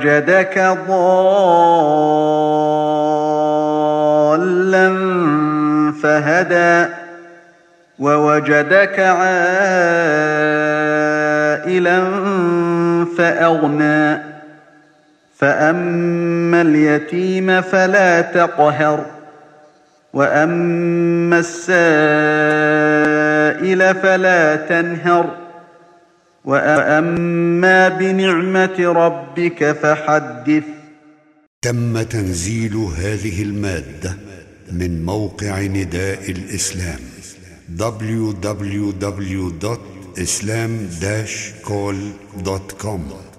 ووجدك ضالا فهدى ووجدك عائلا فأغنى فأما اليتيم فلا تقهر وأما السائل فلا تنهر وأما بنعمة ربك فحدث. تم تنزيل هذه المادة من موقع نداء الإسلام www.islam-call.com